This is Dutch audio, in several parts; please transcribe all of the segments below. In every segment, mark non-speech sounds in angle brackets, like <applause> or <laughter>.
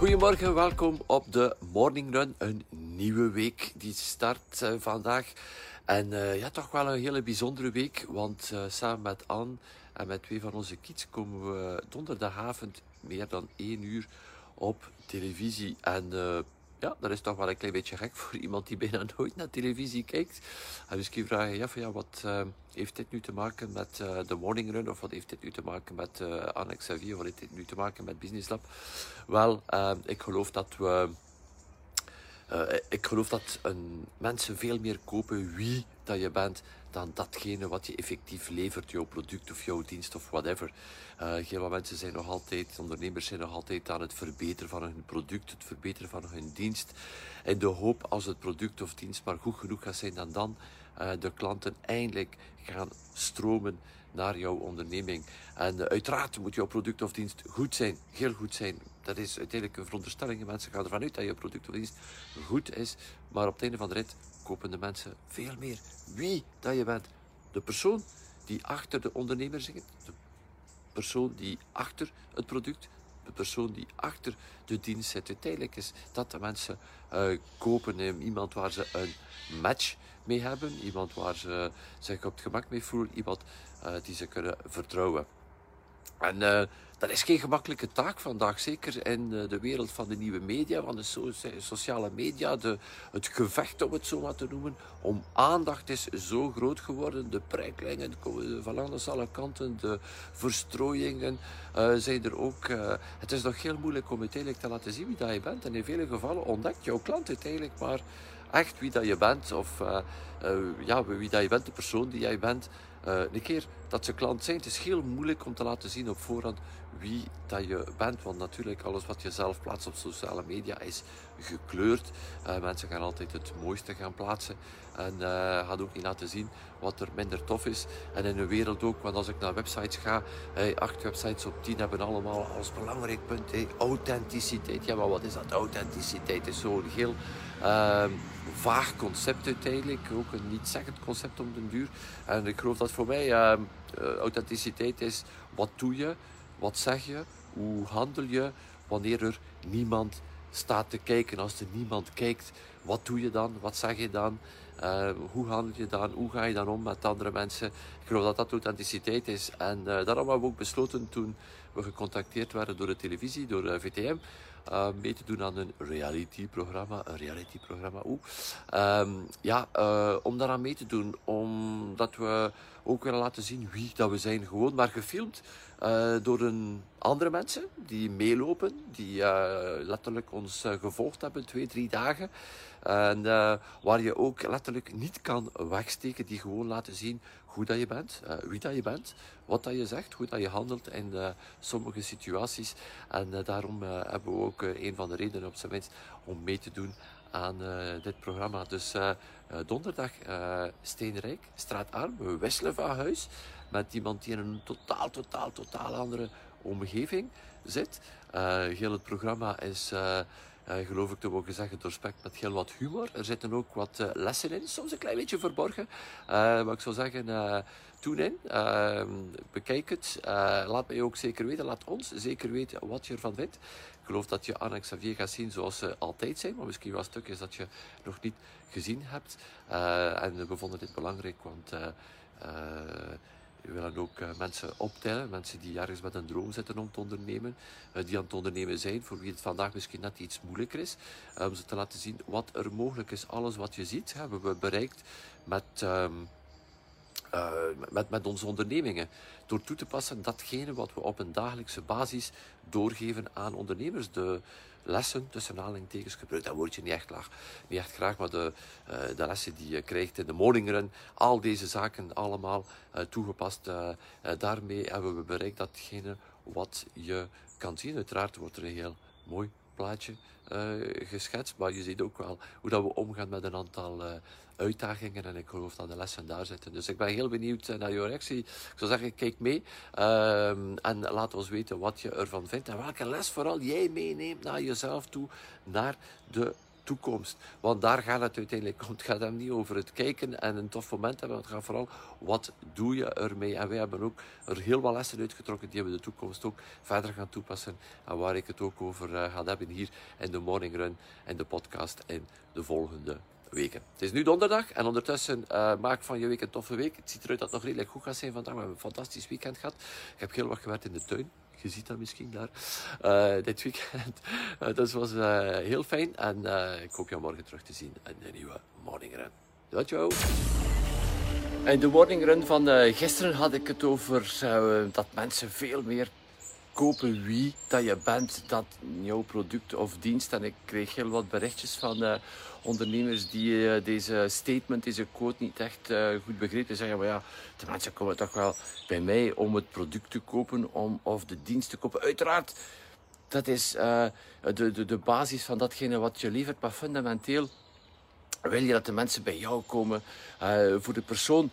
Goedemorgen, welkom op de Morning Run. Een nieuwe week die start uh, vandaag. En uh, ja, toch wel een hele bijzondere week, want uh, samen met Anne en met twee van onze kids komen we donderdagavond meer dan één uur op televisie. En ja, dat is toch wel een klein beetje gek voor iemand die bijna nooit naar televisie kijkt. En misschien vraag je ja, wat uh, heeft dit nu te maken met uh, de Morning Run? Of wat heeft dit nu te maken met uh, Annex Xavier? Wat heeft dit nu te maken met Business Lab? Wel, ik geloof dat we... ik geloof dat mensen veel meer kopen wie dat je bent dan datgene wat je effectief levert, jouw product of jouw dienst of whatever. Uh, heel wat mensen zijn nog altijd, ondernemers zijn nog altijd aan het verbeteren van hun product, het verbeteren van hun dienst. In de hoop als het product of dienst maar goed genoeg gaat zijn, dan dan uh, de klanten eindelijk gaan stromen naar jouw onderneming. En uiteraard moet jouw product of dienst goed zijn, heel goed zijn. Dat is uiteindelijk een veronderstelling. Mensen gaan ervan uit dat je product of dienst goed is. Maar op het einde van de rit kopen de mensen veel meer wie dat je bent. De persoon die achter de ondernemer zit, de persoon die achter het product, de persoon die achter de dienst zit. Uiteindelijk is dat de mensen uh, kopen iemand waar ze een match mee hebben, iemand waar ze zich op het gemak mee voelen, iemand uh, die ze kunnen vertrouwen. En uh, dat is geen gemakkelijke taak vandaag, zeker in uh, de wereld van de nieuwe media, van de so sociale media. De, het gevecht, om het zo maar te noemen, om aandacht is zo groot geworden. De prijklingen van alle kanten, de verstrooiingen uh, zijn er ook. het is nog heel moeilijk om uiteindelijk te laten zien wie dat je bent. En in vele gevallen ontdekt jouw klant uiteindelijk maar echt wie dat je bent. Of ja, wie dat je bent, de persoon die jij bent. Uh, een keer dat ze klant zijn, het is heel moeilijk om te laten zien op voorhand wie dat je bent. Want natuurlijk, alles wat je zelf plaatst op sociale media is gekleurd. Uh, mensen gaan altijd het mooiste gaan plaatsen. En uh, gaan ook niet laten zien wat er minder tof is. En in een wereld ook, want als ik naar websites ga, acht websites op tien hebben allemaal als belangrijk punt hey, authenticiteit. Ja, maar wat is dat? Authenticiteit is zo'n heel uh, vaag concept uiteindelijk. Ook een niet-zeggend concept om den duur. En ik geloof dat voor mij uh, authenticiteit is wat doe je, wat zeg je, hoe handel je wanneer er niemand staat te kijken. Als er niemand kijkt, wat doe je dan? Wat zeg je dan? Uh, hoe handel je dan? Hoe ga je dan om met andere mensen? Ik geloof dat dat authenticiteit is. En uh, daarom hebben we ook besloten toen we gecontacteerd werden door de televisie, door uh, VTM, uh, mee te doen aan een reality-programma. Een reality-programma, oeh. Ja, uh, om daaraan mee te doen, omdat we ook willen laten zien wie dat we zijn. Gewoon maar gefilmd uh, door een andere mensen die meelopen, die letterlijk ons gevolgd hebben, twee, drie dagen. En waar je ook letterlijk niet kan wegsteken, die gewoon laten zien hoe dat je bent, uh, wie dat je bent, wat dat je zegt, hoe dat je handelt in uh, sommige situaties. En uh, daarom hebben we ook een van de redenen op zijn om mee te doen aan dit programma. Dus donderdag Steenrijk, straatarm, we wisselen van huis met iemand die in een totaal, totaal, totaal andere omgeving zit. heel het programma is uh, geloof ik te mogen zeggen, doorspekt met heel wat humor. Er zitten ook wat uh, lessen in, soms een klein beetje verborgen. Uh, maar ik zou zeggen, tune in, ehm, bekijk het. laat mij ook zeker weten, laat ons zeker weten wat je ervan vindt. Ik geloof dat je Anne Xavier gaat zien zoals ze altijd zijn, maar misschien wel stukjes dat je nog niet gezien hebt. en we vonden dit belangrijk, want we willen ook uh, mensen optellen, mensen die ergens met een droom zitten om te ondernemen, uh, die aan het ondernemen zijn, voor wie het vandaag misschien net iets moeilijker is, uh, om ze te laten zien wat er mogelijk is. Alles wat je ziet, hebben we bereikt met, um, met, met onze ondernemingen. Door toe te passen datgene wat we op een dagelijkse basis doorgeven aan ondernemers. De, lessen, tussen aanhalingstekens, gebruik dat woordje niet echt, laag, niet echt graag, maar de, uh, de lessen die je krijgt in de morning run, al deze zaken allemaal uh, toegepast. Uh, daarmee hebben we bereikt datgene wat je kan zien. Uiteraard wordt er heel mooi plaatje geschetst. Maar je ziet ook wel hoe dat we omgaan met een aantal uitdagingen. En ik geloof dat de lessen daar zitten. Dus ik ben heel benieuwd naar jouw reactie. Ik zou zeggen, kijk mee. Ehm, en laat ons weten wat je ervan vindt. En welke les vooral jij meeneemt naar jezelf toe. Naar de toekomst. Want daar gaat het uiteindelijk om. Het gaat hem niet over het kijken en een tof moment hebben. Het gaat vooral, wat doe je ermee? En wij hebben ook er heel wat lessen uitgetrokken die we de toekomst ook verder gaan toepassen. En waar ik het ook over uh, ga hebben hier in de Morning Run en de podcast in de volgende weken. Het is nu donderdag en ondertussen uh, maak van je week een toffe week. Het ziet eruit dat het nog redelijk goed gaat zijn vandaag. We hebben een fantastisch weekend gehad. Ik heb heel wat gewerkt in de tuin. Je ziet dat misschien daar uh, dit weekend. <laughs> Uh, dat was heel fijn en ik hoop jou morgen terug te zien in de nieuwe Morning Run. Ciao, ciao. In de morning run van gisteren had ik het over dat mensen veel meer kopen wie dat je bent, dat jouw product of dienst. En ik kreeg heel wat berichtjes van uh, ondernemers die uh, deze statement, deze quote niet echt uh, goed begrepen. Zeggen, maar ja, de mensen komen toch wel bij mij om het product te kopen om, of de dienst te kopen. Uiteraard, dat is de, de, de basis van datgene wat je levert. Maar fundamenteel wil je dat de mensen bij jou komen voor de persoon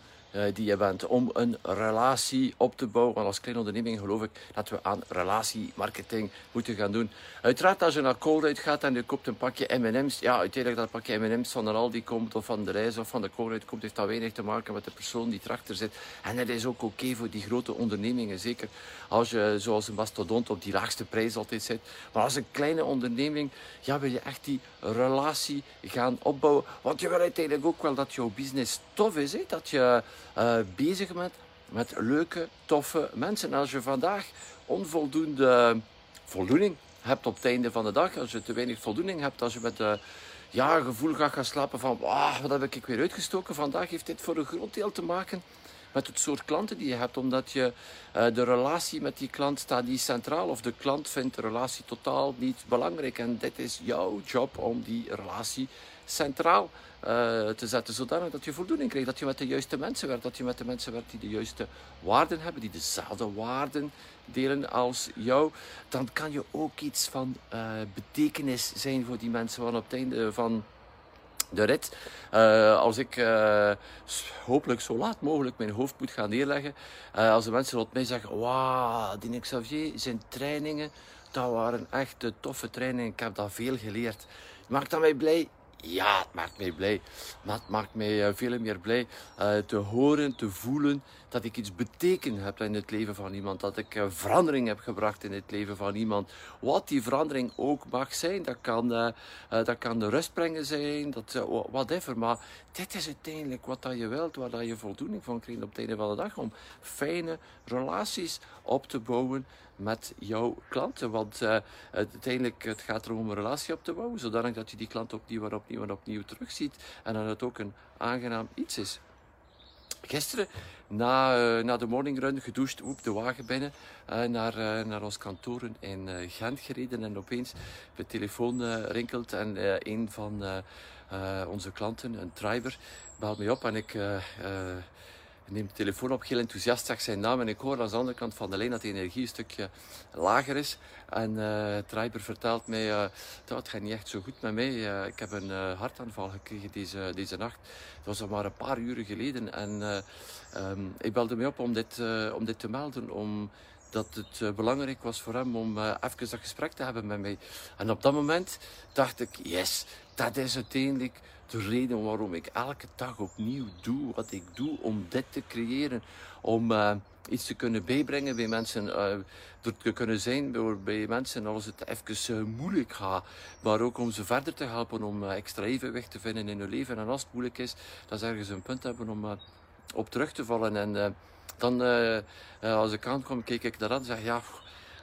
die je bent. Om een relatie op te bouwen. Want als kleine onderneming geloof ik dat we aan relatiemarketing moeten gaan doen. Uiteraard als je naar Colruyt gaat en je koopt een pakje M&M's. Ja, uiteindelijk dat pakje M&M's van de Aldi komt of van de reis of van de Colruyt komt. Heeft dat weinig te maken met de persoon die erachter zit. En dat is ook oké voor die grote ondernemingen. Zeker als je zoals een mastodont op die laagste prijs altijd zit. Maar als een kleine onderneming ja, wil je echt die relatie gaan opbouwen. Want je wil uiteindelijk ook wel dat jouw business tof is. Hè? Dat je uh, bezig bent met leuke, toffe mensen. als je vandaag onvoldoende voldoening hebt op het einde van de dag, als je te weinig voldoening hebt, als je met uh, ja, gevoel gaat gaan slapen van wat heb ik weer uitgestoken vandaag, heeft dit voor een groot deel te maken met het soort klanten die je hebt, omdat je uh, de relatie met die klant staat niet centraal of de klant vindt de relatie totaal niet belangrijk en dit is jouw job om die relatie centraal uh, te zetten, zodanig dat je voldoening krijgt, dat je met de juiste mensen werkt, dat je met de mensen werkt die de juiste waarden hebben, die dezelfde waarden delen als jou, dan kan je ook iets van uh, betekenis zijn voor die mensen, want op het einde van de rit. Als ik hopelijk zo laat mogelijk mijn hoofd moet gaan neerleggen. Als de mensen rond mij zeggen, wauw, die Xavier, zijn trainingen, dat waren echt toffe trainingen. Ik heb daar veel geleerd. Maakt dat mij blij? Ja, het maakt mij blij. Maar het maakt mij uh, veel meer blij uh, te horen, te voelen dat ik iets betekend heb in het leven van iemand. Dat ik uh, verandering heb gebracht in het leven van iemand. Wat die verandering ook mag zijn. Dat kan, dat kan de rust brengen zijn, dat, whatever. Maar dit is uiteindelijk wat dat je wilt, waar dat je voldoening van krijgt op het einde van de dag. Om fijne relaties op te bouwen met jouw klanten. Want uh, uiteindelijk het gaat erom een relatie op te bouwen, zodanig dat je die klant opnieuw en opnieuw en opnieuw terugziet. En dat het ook een aangenaam iets is. Gisteren, na, uh, na de morningrun, gedoucht, op de wagen binnen, uh, naar, naar ons kantoren in Gent gereden. En opeens de telefoon rinkelt en een van onze klanten, een driver, belt me op en ik neem de telefoon op, heel enthousiast, zag zijn naam en ik hoor aan de andere kant van de lijn dat de energie een stukje lager is. En uh, vertelt mij, uh, het gaat niet echt zo goed met mij. Uh, ik heb een hartaanval gekregen deze, deze nacht. Het was al maar een paar uren geleden. En um, ik belde mij op om dit, om dit te melden, om dat het belangrijk was voor hem om uh, even dat gesprek te hebben met mij. En op dat moment dacht ik, yes, dat is uiteindelijk de reden waarom ik elke dag opnieuw doe wat ik doe om dit te creëren. Om uh, iets te kunnen bijbrengen bij mensen. Er te kunnen zijn bij mensen als het even moeilijk gaat. Maar ook om ze verder te helpen om extra evenwicht te vinden in hun leven. En als het moeilijk is, dat ze ergens een punt hebben om op terug te vallen. En dan, als ik aankom, kijk ik daar aan en zeg ja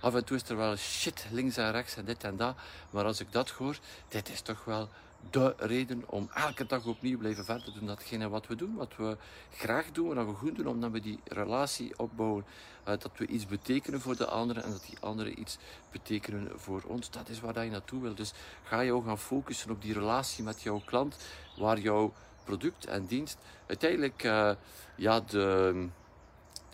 af en toe is er wel shit links en rechts en dit en dat. Maar als ik dat hoor, dit is toch wel de reden om elke dag opnieuw blijven verder doen datgene wat we doen, wat we graag doen, wat we goed doen, omdat we die relatie opbouwen, uh, dat we iets betekenen voor de anderen en dat die anderen iets betekenen voor ons. Dat is waar je naartoe wil. Dus ga je ook gaan focussen op die relatie met jouw klant, waar jouw product en dienst uiteindelijk ja, de,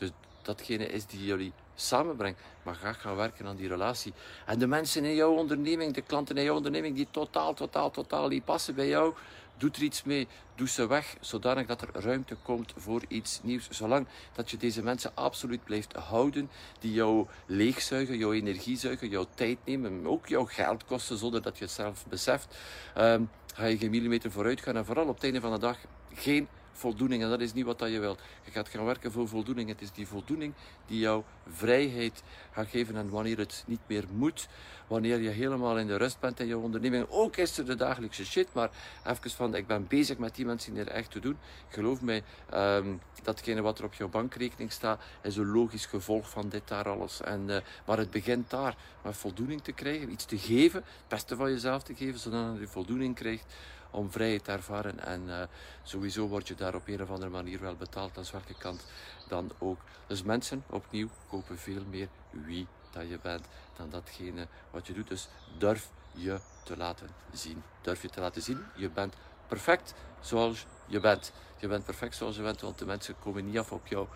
de, datgene is die jullie samenbrengt. Maar ga gaan werken aan die relatie. En de mensen in jouw onderneming, de klanten in jouw onderneming die totaal, totaal, totaal niet passen bij jou, doe er iets mee. Doe ze weg, zodanig dat er ruimte komt voor iets nieuws. Zolang dat je deze mensen absoluut blijft houden, die jou leegzuigen, jouw energie zuigen, jouw tijd nemen, ook jouw geld kosten, zonder dat je het zelf beseft, um, ga je geen millimeter vooruit gaan. En vooral op het einde van de dag geen voldoening. En dat is niet wat dat je wilt. Je gaat gaan werken voor voldoening. Het is die voldoening die jou vrijheid gaat geven. En wanneer het niet meer moet, wanneer je helemaal in de rust bent in je onderneming, ook is er de dagelijkse shit, maar even van, ik ben bezig met die mensen er echt te doen. Geloof mij, um, datgene wat er op jouw bankrekening staat, is een logisch gevolg van dit daar alles. En, uh, maar het begint daar, met voldoening te krijgen, iets te geven, het beste van jezelf te geven, zodat je voldoening krijgt om vrijheid te ervaren. En uh, sowieso word je daar op een of andere manier wel betaald, aan welke kant dan ook. Dus mensen, opnieuw, kopen veel meer wie dat je bent dan datgene wat je doet. Dus durf je te laten zien. Durf je te laten zien, je bent perfect zoals je bent. Je bent perfect zoals je bent, want de mensen komen niet af op jou.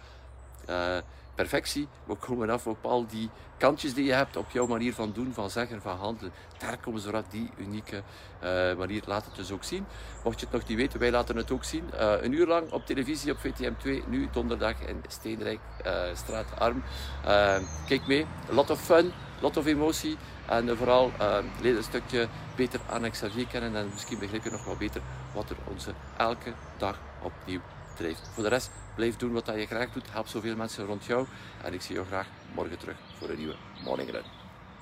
Uh, perfectie. We komen af op al die kantjes die je hebt op jouw manier van doen, van zeggen, van handelen. Daar komen ze uit die unieke uh, manier. Laat het dus ook zien. Mocht je het nog niet weten, wij laten het ook zien. Uh, een uur lang op televisie op VTM2, nu donderdag in Steenrijk, straat Arm. kijk mee, lot of fun, lot of emotie. En vooral leer een stukje beter aan Xavier kennen en misschien begrijp je nog wel beter wat er onze elke dag opnieuw Voor de rest, blijf doen wat je graag doet. Help zoveel mensen rond jou. En ik zie jou graag morgen terug voor een nieuwe Morning Run.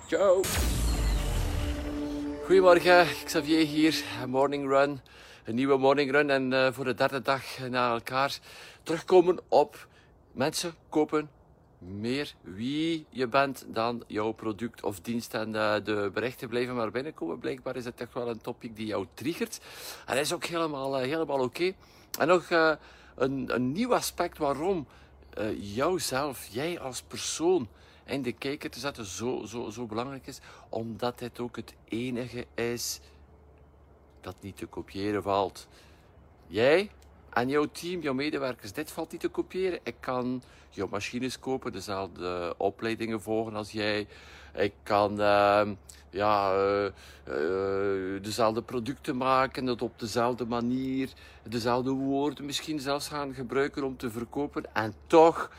Ciao! Goedemorgen, Xavier hier. Morning Run. Een nieuwe Morning Run. En uh, voor de derde dag na elkaar terugkomen op mensen kopen meer wie je bent dan jouw product of dienst. En uh, de berichten blijven maar binnenkomen. Blijkbaar is het echt wel een topic die jou triggert. En dat is ook helemaal, uh, helemaal oké. En nog een, een nieuw aspect waarom uh, jouzelf, jij als persoon in de kijker te zetten zo, zo, zo belangrijk is. Omdat het ook het enige is dat niet te kopiëren valt. Jij en jouw team, jouw medewerkers, dit valt niet te kopiëren. Ik kan jouw machines kopen, dezelfde opleidingen volgen als jij. Ik kan uh, ja, uh, uh, dezelfde producten maken, dat op dezelfde manier, dezelfde woorden misschien zelfs gaan gebruiken om te verkopen. En toch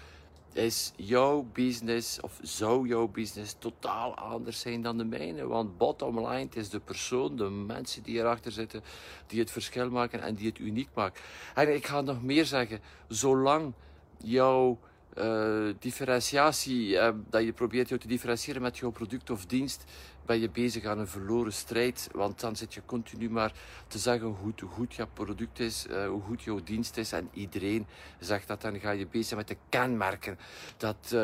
is jouw business, of zou jouw business totaal anders zijn dan de mijne. Want bottom line, het is de persoon, de mensen die erachter zitten, die het verschil maken en die het uniek maken. En ik ga nog meer zeggen, zolang jouw uh, differentiatie, uh, dat je probeert jou te differentiëren met jouw product of dienst, ben je bezig aan een verloren strijd. Want dan zit je continu maar te zeggen hoe goed, jouw product is, uh, hoe goed jouw dienst is. En iedereen zegt dat. Dan ga je bezig met de kenmerken. Dat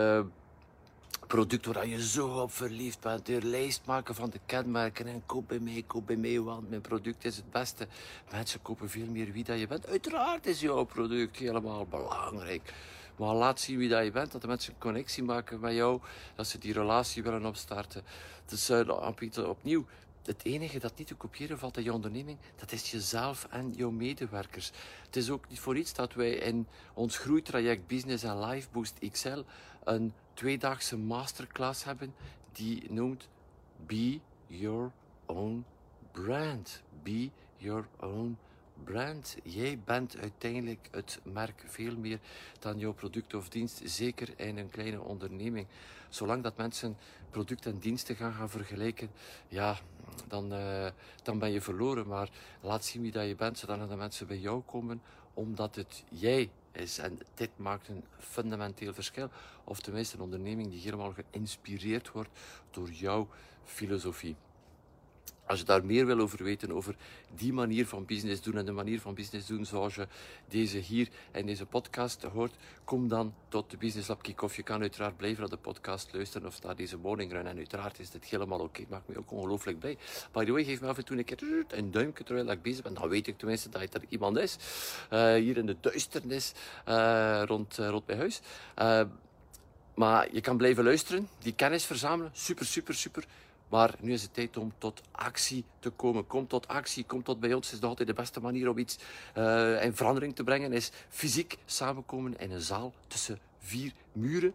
product waar je zo op verliefd bent. De lijst maken van de kenmerken. En koop bij mij, koop bij mij, want mijn product is het beste. Mensen kopen veel meer wie dat je bent. Uiteraard is jouw product helemaal belangrijk. Maar laat zien wie dat je bent, dat de mensen een connectie maken met jou, dat ze die relatie willen opstarten. Dus uh, opnieuw, het enige dat niet te kopiëren valt in je onderneming, dat is jezelf en jouw medewerkers. Het is ook niet voor iets dat wij in ons groeitraject Business and Life Boost XL een tweedaagse masterclass hebben die noemt Be Your Own Brand. Be Your Own brand. Jij bent uiteindelijk het merk veel meer dan jouw product of dienst, zeker in een kleine onderneming. Zolang dat mensen product en diensten gaan gaan vergelijken, ja, dan, uh, dan ben je verloren. Maar laat zien wie dat je bent, zodat de mensen bij jou komen, omdat het jij is. En dit maakt een fundamenteel verschil. Of tenminste een onderneming die helemaal geïnspireerd wordt door jouw filosofie. Als je daar meer wil over weten, over die manier van business doen en de manier van business doen zoals je deze hier in deze podcast hoort, kom dan tot de Business Lab Kick-Off. Je kan uiteraard blijven naar de podcast luisteren of naar deze morning run. En uiteraard is dit helemaal oké. Maakt me ook ongelooflijk blij. By the way, geef me af en toe een keer een duimpje terwijl ik bezig ben. Dan weet ik tenminste dat er iemand is. Uh, hier in de duisternis uh, rond, uh, rond mijn huis. maar je kan blijven luisteren, die kennis verzamelen. Super, super, super. Maar nu is het tijd om tot actie te komen. Kom tot actie, kom tot bij ons. is nog altijd de beste manier om iets uh, in verandering te brengen. Is fysiek samenkomen in een zaal tussen vier muren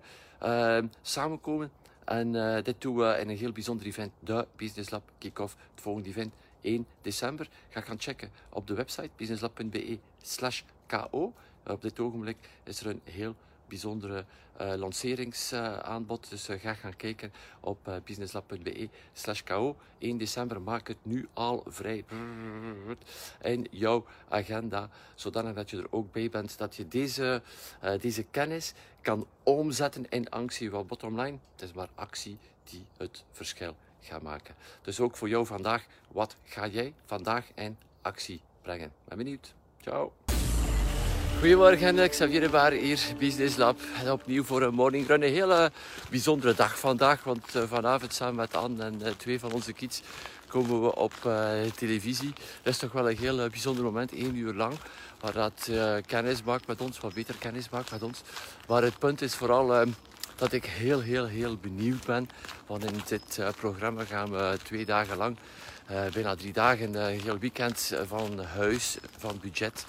samenkomen. En dit doen we in een heel bijzonder event, de Business Lab Kick-Off. Het volgende event 1 december. Ga gaan checken op de website businesslab.be slash ko. Op dit ogenblik is er een heel bijzondere uh, lanceringsaanbod. dus uh, ga gaan kijken op uh, businesslab.be slash ko. 1 december maak het nu al vrij in jouw agenda, zodanig dat je er ook bij bent, dat je deze, deze kennis kan omzetten in actie. Wel, bottom line, het is maar actie die het verschil gaat maken. Dus ook voor jou vandaag, wat ga jij vandaag in actie brengen? Ben benieuwd. Ciao. Goedemorgen, Xavier de Baar hier, Business Lab. En opnieuw voor een morning run. Een hele bijzondere dag vandaag, want eh, vanavond samen met Anne en eh, twee van onze kids komen we op televisie. Dat is toch wel een heel bijzonder moment, één uur lang, waar dat uh, kennis maakt met ons, wat beter kennis maakt met ons. Maar het punt is vooral dat ik heel, heel, heel benieuwd ben. Want in dit programma gaan we twee dagen lang uh, bijna drie dagen, een uh, heel weekend van huis, van budget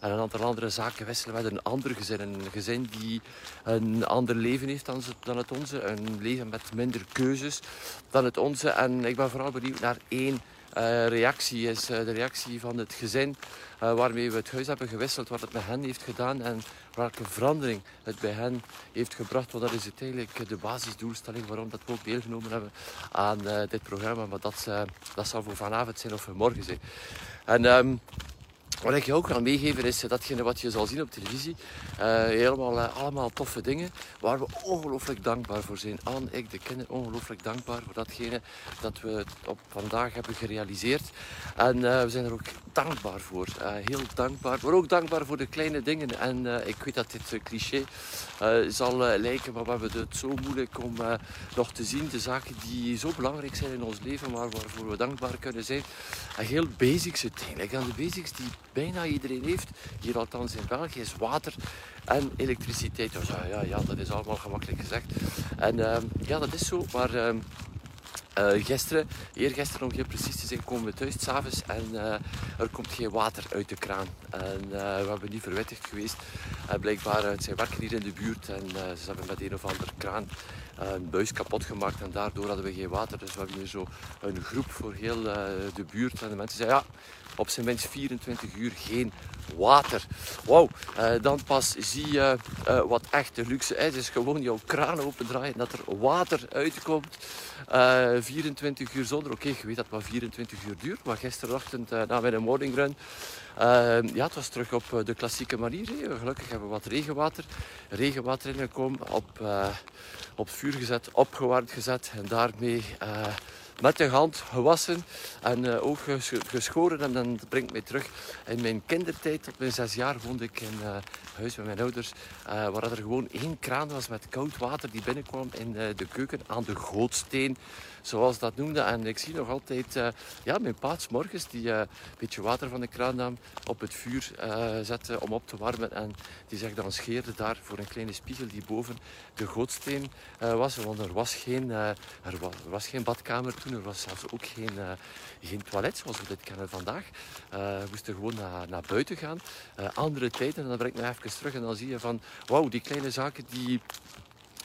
en een aantal andere zaken wisselen met een ander gezin. Een gezin die een ander leven heeft dan, dan het onze. Een leven met minder keuzes dan het onze. En ik ben vooral benieuwd naar één reactie. Is de reactie van het gezin waarmee we het huis hebben gewisseld. Wat het met hen heeft gedaan en welke verandering het bij hen heeft gebracht. Want dat is uiteindelijk de basisdoelstelling waarom dat we ook deelgenomen hebben aan dit programma. Maar dat, dat zal voor vanavond zijn of voor morgen zijn. En um, wat ik je ook wil meegeven is datgene wat je zal zien op televisie. Uh, helemaal, uh, allemaal toffe dingen waar we ongelooflijk dankbaar voor zijn. Aan ik, de kinderen, ongelooflijk dankbaar voor datgene dat we op vandaag hebben gerealiseerd. En uh, we zijn er ook dankbaar voor. heel dankbaar. Maar ook dankbaar voor de kleine dingen. En ik weet dat dit cliché zal lijken, maar we hebben het zo moeilijk om nog te zien. De zaken die zo belangrijk zijn in ons leven, maar waarvoor we dankbaar kunnen zijn. Heel basics uiteindelijk. En de basics die bijna iedereen heeft, hier althans in België, is water en elektriciteit. Dus, ja, ja, dat is allemaal gemakkelijk gezegd. En uh, ja, dat is zo, maar... Uh, uh, gisteren, eergisteren om precies te zijn, komen we thuis s'avonds en uh, er komt geen water uit de kraan. En uh, we hebben niet verwittigd geweest. En blijkbaar, zij werken hier in de buurt en ze hebben met een of andere kraan een buis kapot gemaakt en daardoor hadden we geen water. Dus we hebben hier zo een groep voor heel de buurt. En de mensen zeiden, ja, op zijn minst 24 uur geen water. Wauw, uh, dan pas zie je uh, wat echte luxe is. is gewoon jouw kraan opendraaien en dat er water uitkomt. Uh, eh, 24 uur zonder. Oké, okay, je weet dat maar 24 uur duurt. Maar gisterochtend na mijn morning run. ja, het was terug op de klassieke manier. Hè. Gelukkig hebben we wat regenwater. Regenwater ingekomen, op, op vuur gezet, opgewarmd gezet. En daarmee met de hand gewassen en uh, ook geschoren. En dan brengt mij terug in mijn kindertijd. Tot mijn zes jaar woonde ik in uh, huis met mijn ouders. Uh, waar er gewoon één kraan was met koud water die binnenkwam in de keuken aan de gootsteen zoals dat noemde. En ik zie nog altijd uh, ja, mijn paats morgens die uh, een beetje water van de kraan nam, op het vuur uh, zette om op te warmen. En die zich dan scheerde daar voor een kleine spiegel die boven de gootsteen was. Want er was, geen, er was, er was geen badkamer toen, er was zelfs ook geen, geen toilet zoals we dit kennen vandaag. we moesten gewoon naar, naar buiten gaan. andere tijden, en dan breng ik me even terug en dan zie je van, wauw, die kleine zaken die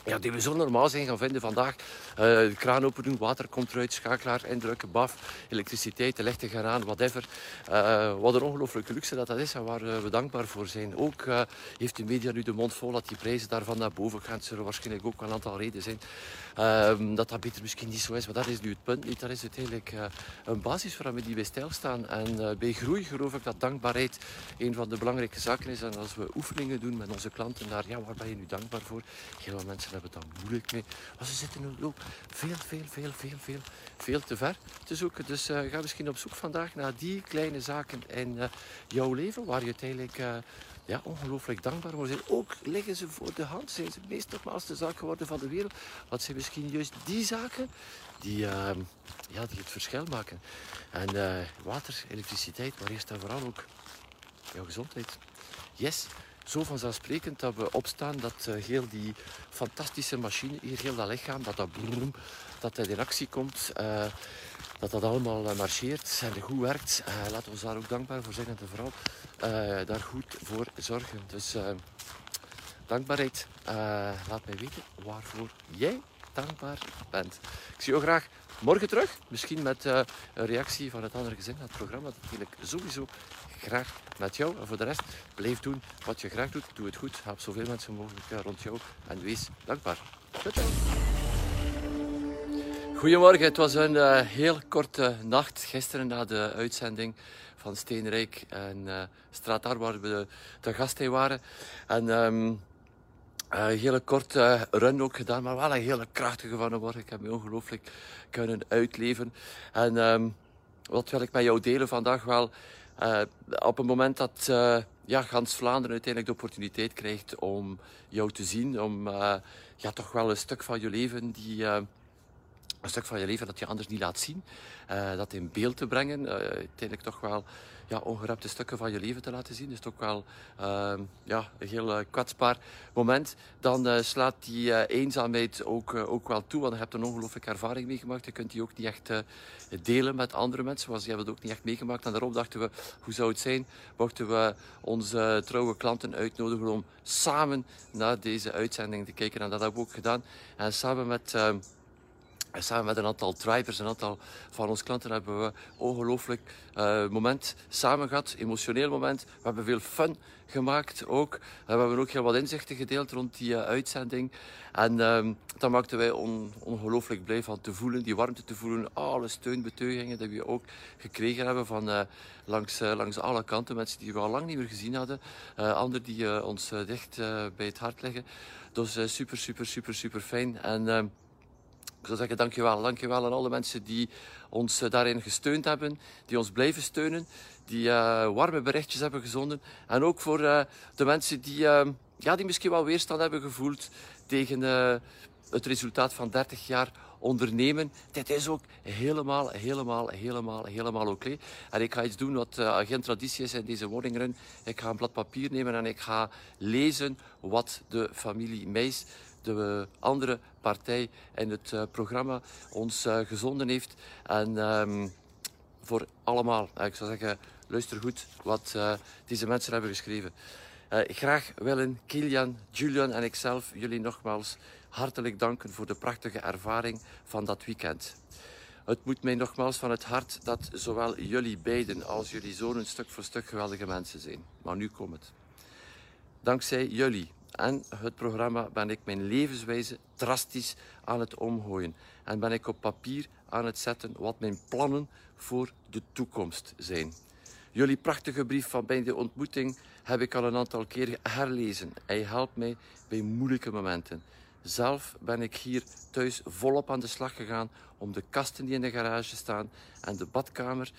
ja, die we zo normaal zijn gaan vinden vandaag. Uh, de kraan open doen, water komt eruit, schakelaar indrukken, baf, elektriciteit, de lichten gaan aan, whatever. Uh, wat een ongelooflijke luxe dat dat is en waar we dankbaar voor zijn. Ook heeft de media nu de mond vol dat die prijzen daarvan naar boven gaan. Er zullen waarschijnlijk ook een aantal redenen zijn ehm, dat dat beter misschien niet zo is. Maar dat is nu het punt niet. Dat is uiteindelijk een basis waaraan we die bij stilstaan. En bij groei geloof ik dat dankbaarheid een van de belangrijke zaken is. En als we oefeningen doen met onze klanten daar, ja, waar ben je nu dankbaar voor? Heel veel mensen hebben dan moeilijk mee. Maar ze zitten nu veel, veel, veel, veel, veel, veel te ver te zoeken. Dus uh, ga misschien op zoek vandaag naar die kleine zaken in uh, jouw leven waar je uiteindelijk uh, ja, ongelooflijk dankbaar voor bent. Ook liggen ze voor de hand, zijn ze meest nogmaals de zaak geworden van de wereld. Wat zijn misschien juist die zaken die, ja, die het verschil maken. En water, elektriciteit, maar eerst en vooral ook jouw gezondheid. Yes, zo vanzelfsprekend dat we opstaan, dat uh, heel die fantastische machine hier, heel dat lichaam, dat dat bloem, dat dat in actie komt, uh, dat dat allemaal uh, marcheert en goed werkt. laten we daar ook dankbaar voor zijn en vooral daar goed voor zorgen. Dus dankbaarheid. Laat mij weten waarvoor jij dankbaar bent. Ik zie jou graag morgen terug. Misschien met uh, een reactie van het andere gezin naar het programma. Dat deel ik sowieso graag met jou. En voor de rest, blijf doen wat je graag doet. Doe het goed. Help zoveel mensen mogelijk rond jou. En wees dankbaar. Ciao. Goedemorgen, het was een uh, heel korte nacht gisteren na de uitzending van Steenrijk en uh, Straat waar we de, de waren. En um, een hele korte run ook gedaan, maar wel een hele krachtige van de morgen. Ik heb me ongelooflijk kunnen uitleven. En um, wat wil ik met jou delen vandaag wel? Uh, op het moment dat uh, ja, gans Vlaanderen uiteindelijk de opportuniteit krijgt om jou te zien, om ja, toch wel een stuk van je leven die een stuk van je leven dat je anders niet laat zien. Dat in beeld te brengen. Uiteindelijk toch wel ja, ongerepte stukken van je leven te laten zien. is toch wel uh, ja, een heel kwetsbaar moment. Dan slaat die eenzaamheid ook, ook wel toe. Want je hebt een ongelooflijke ervaring meegemaakt. Je kunt die ook niet echt delen met andere mensen. Want die hebben het ook niet echt meegemaakt. En daarom dachten we, hoe zou het zijn? Mochten we onze trouwe klanten uitnodigen om samen naar deze uitzending te kijken. En dat hebben we ook gedaan. En samen met en samen met een aantal drivers, een aantal van onze klanten, hebben we ongelooflijk uh, moment samen gehad. Emotioneel moment. We hebben veel fun gemaakt ook. En we hebben ook heel wat inzichten gedeeld rond die uh, uitzending. En uh, dat maakte wij on, ongelooflijk blij van te voelen, die warmte te voelen. Alle steunbetuigingen die we ook gekregen hebben van langs, langs alle kanten. Mensen die we al lang niet meer gezien hadden. anderen die ons dicht bij het hart leggen. Dus super, super, super, super fijn. En, ehm, ik zou zeggen dankjewel. Dankjewel aan alle mensen die ons eh, daarin gesteund hebben, die ons blijven steunen, die uh, warme berichtjes hebben gezonden. En ook voor uh, de mensen die, ja, die misschien wel weerstand hebben gevoeld tegen het resultaat van 30 jaar ondernemen. Dit is ook helemaal, helemaal, helemaal, helemaal oké. En ik ga iets doen wat geen traditie is in deze morning run. Ik ga een blad papier nemen en ik ga lezen wat de familie Meis de andere partij in het uh, programma ons uh, gezonden heeft. En um, voor allemaal, ik zou zeggen, luister goed wat deze mensen hebben geschreven. graag willen Kilian, Julian en ikzelf jullie nogmaals hartelijk danken voor de prachtige ervaring van dat weekend. Het moet mij nogmaals van het hart dat zowel jullie beiden als jullie zonen stuk voor stuk geweldige mensen zijn. Maar nu komt het. Dankzij jullie en het programma ben ik mijn levenswijze drastisch aan het omgooien. En ben ik op papier aan het zetten wat mijn plannen voor de toekomst zijn. Jullie prachtige brief van bij de ontmoeting heb ik al een aantal keer herlezen. Hij helpt mij bij moeilijke momenten. Zelf ben ik hier thuis volop aan de slag gegaan om de kasten die in de garage staan en de badkamer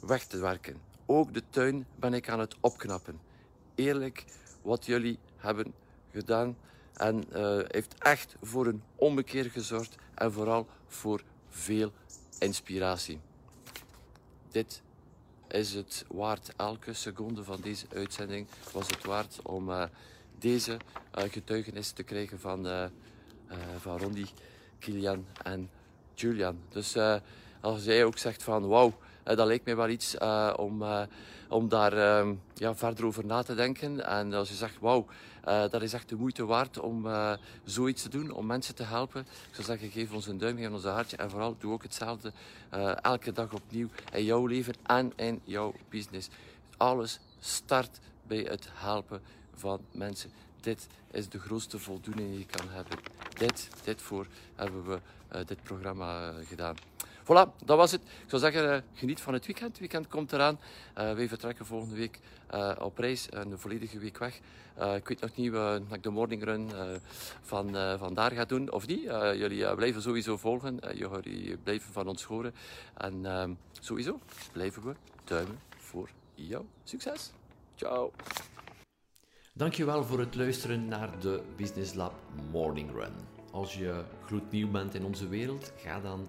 weg te werken. Ook de tuin ben ik aan het opknappen. Eerlijk, wat jullie hebben gedaan en uh, heeft echt voor een ommekeer gezorgd en vooral voor veel inspiratie. Dit is het waard. Elke seconde van deze uitzending was het waard om uh, deze uh, getuigenis te krijgen van, van Rondi, Kilian en Julian. Dus als jij ook zegt van wauw, dat lijkt mij wel iets om, om daar ehm, ja, verder over na te denken. En als je zegt wauw, dat is echt de moeite waard om zoiets te doen, om mensen te helpen. Ik zou zeggen, geef ons een duim, geef ons hartje en vooral doe ook hetzelfde elke dag opnieuw in jouw leven en in jouw business. Alles start bij het helpen van mensen. Dit is de grootste voldoening die je kan hebben. Dit, dit voor hebben we dit programma gedaan. Voilà, dat was het. Ik zou zeggen, uh, geniet van het weekend. Het weekend komt eraan. Uh, wij vertrekken volgende week uh, op reis, een volledige week weg. ik weet nog niet dat ik de morning run van, daar ga doen of niet. jullie blijven sowieso volgen. jullie blijven van ons horen. En ehm, sowieso blijven we duimen voor jou. Succes! Ciao! Dankjewel voor het luisteren naar de Business Lab Morning Run. Als je gloednieuw bent in onze wereld, ga dan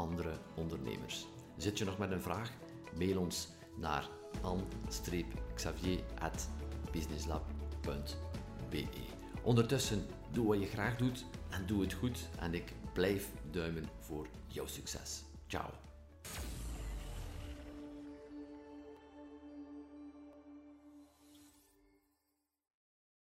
andere ondernemers. Zit je nog met een vraag? Mail ons naar an-xavier.businesslab.be Ondertussen, doe wat je graag doet en doe het goed. En ik blijf duimen voor jouw succes. Ciao.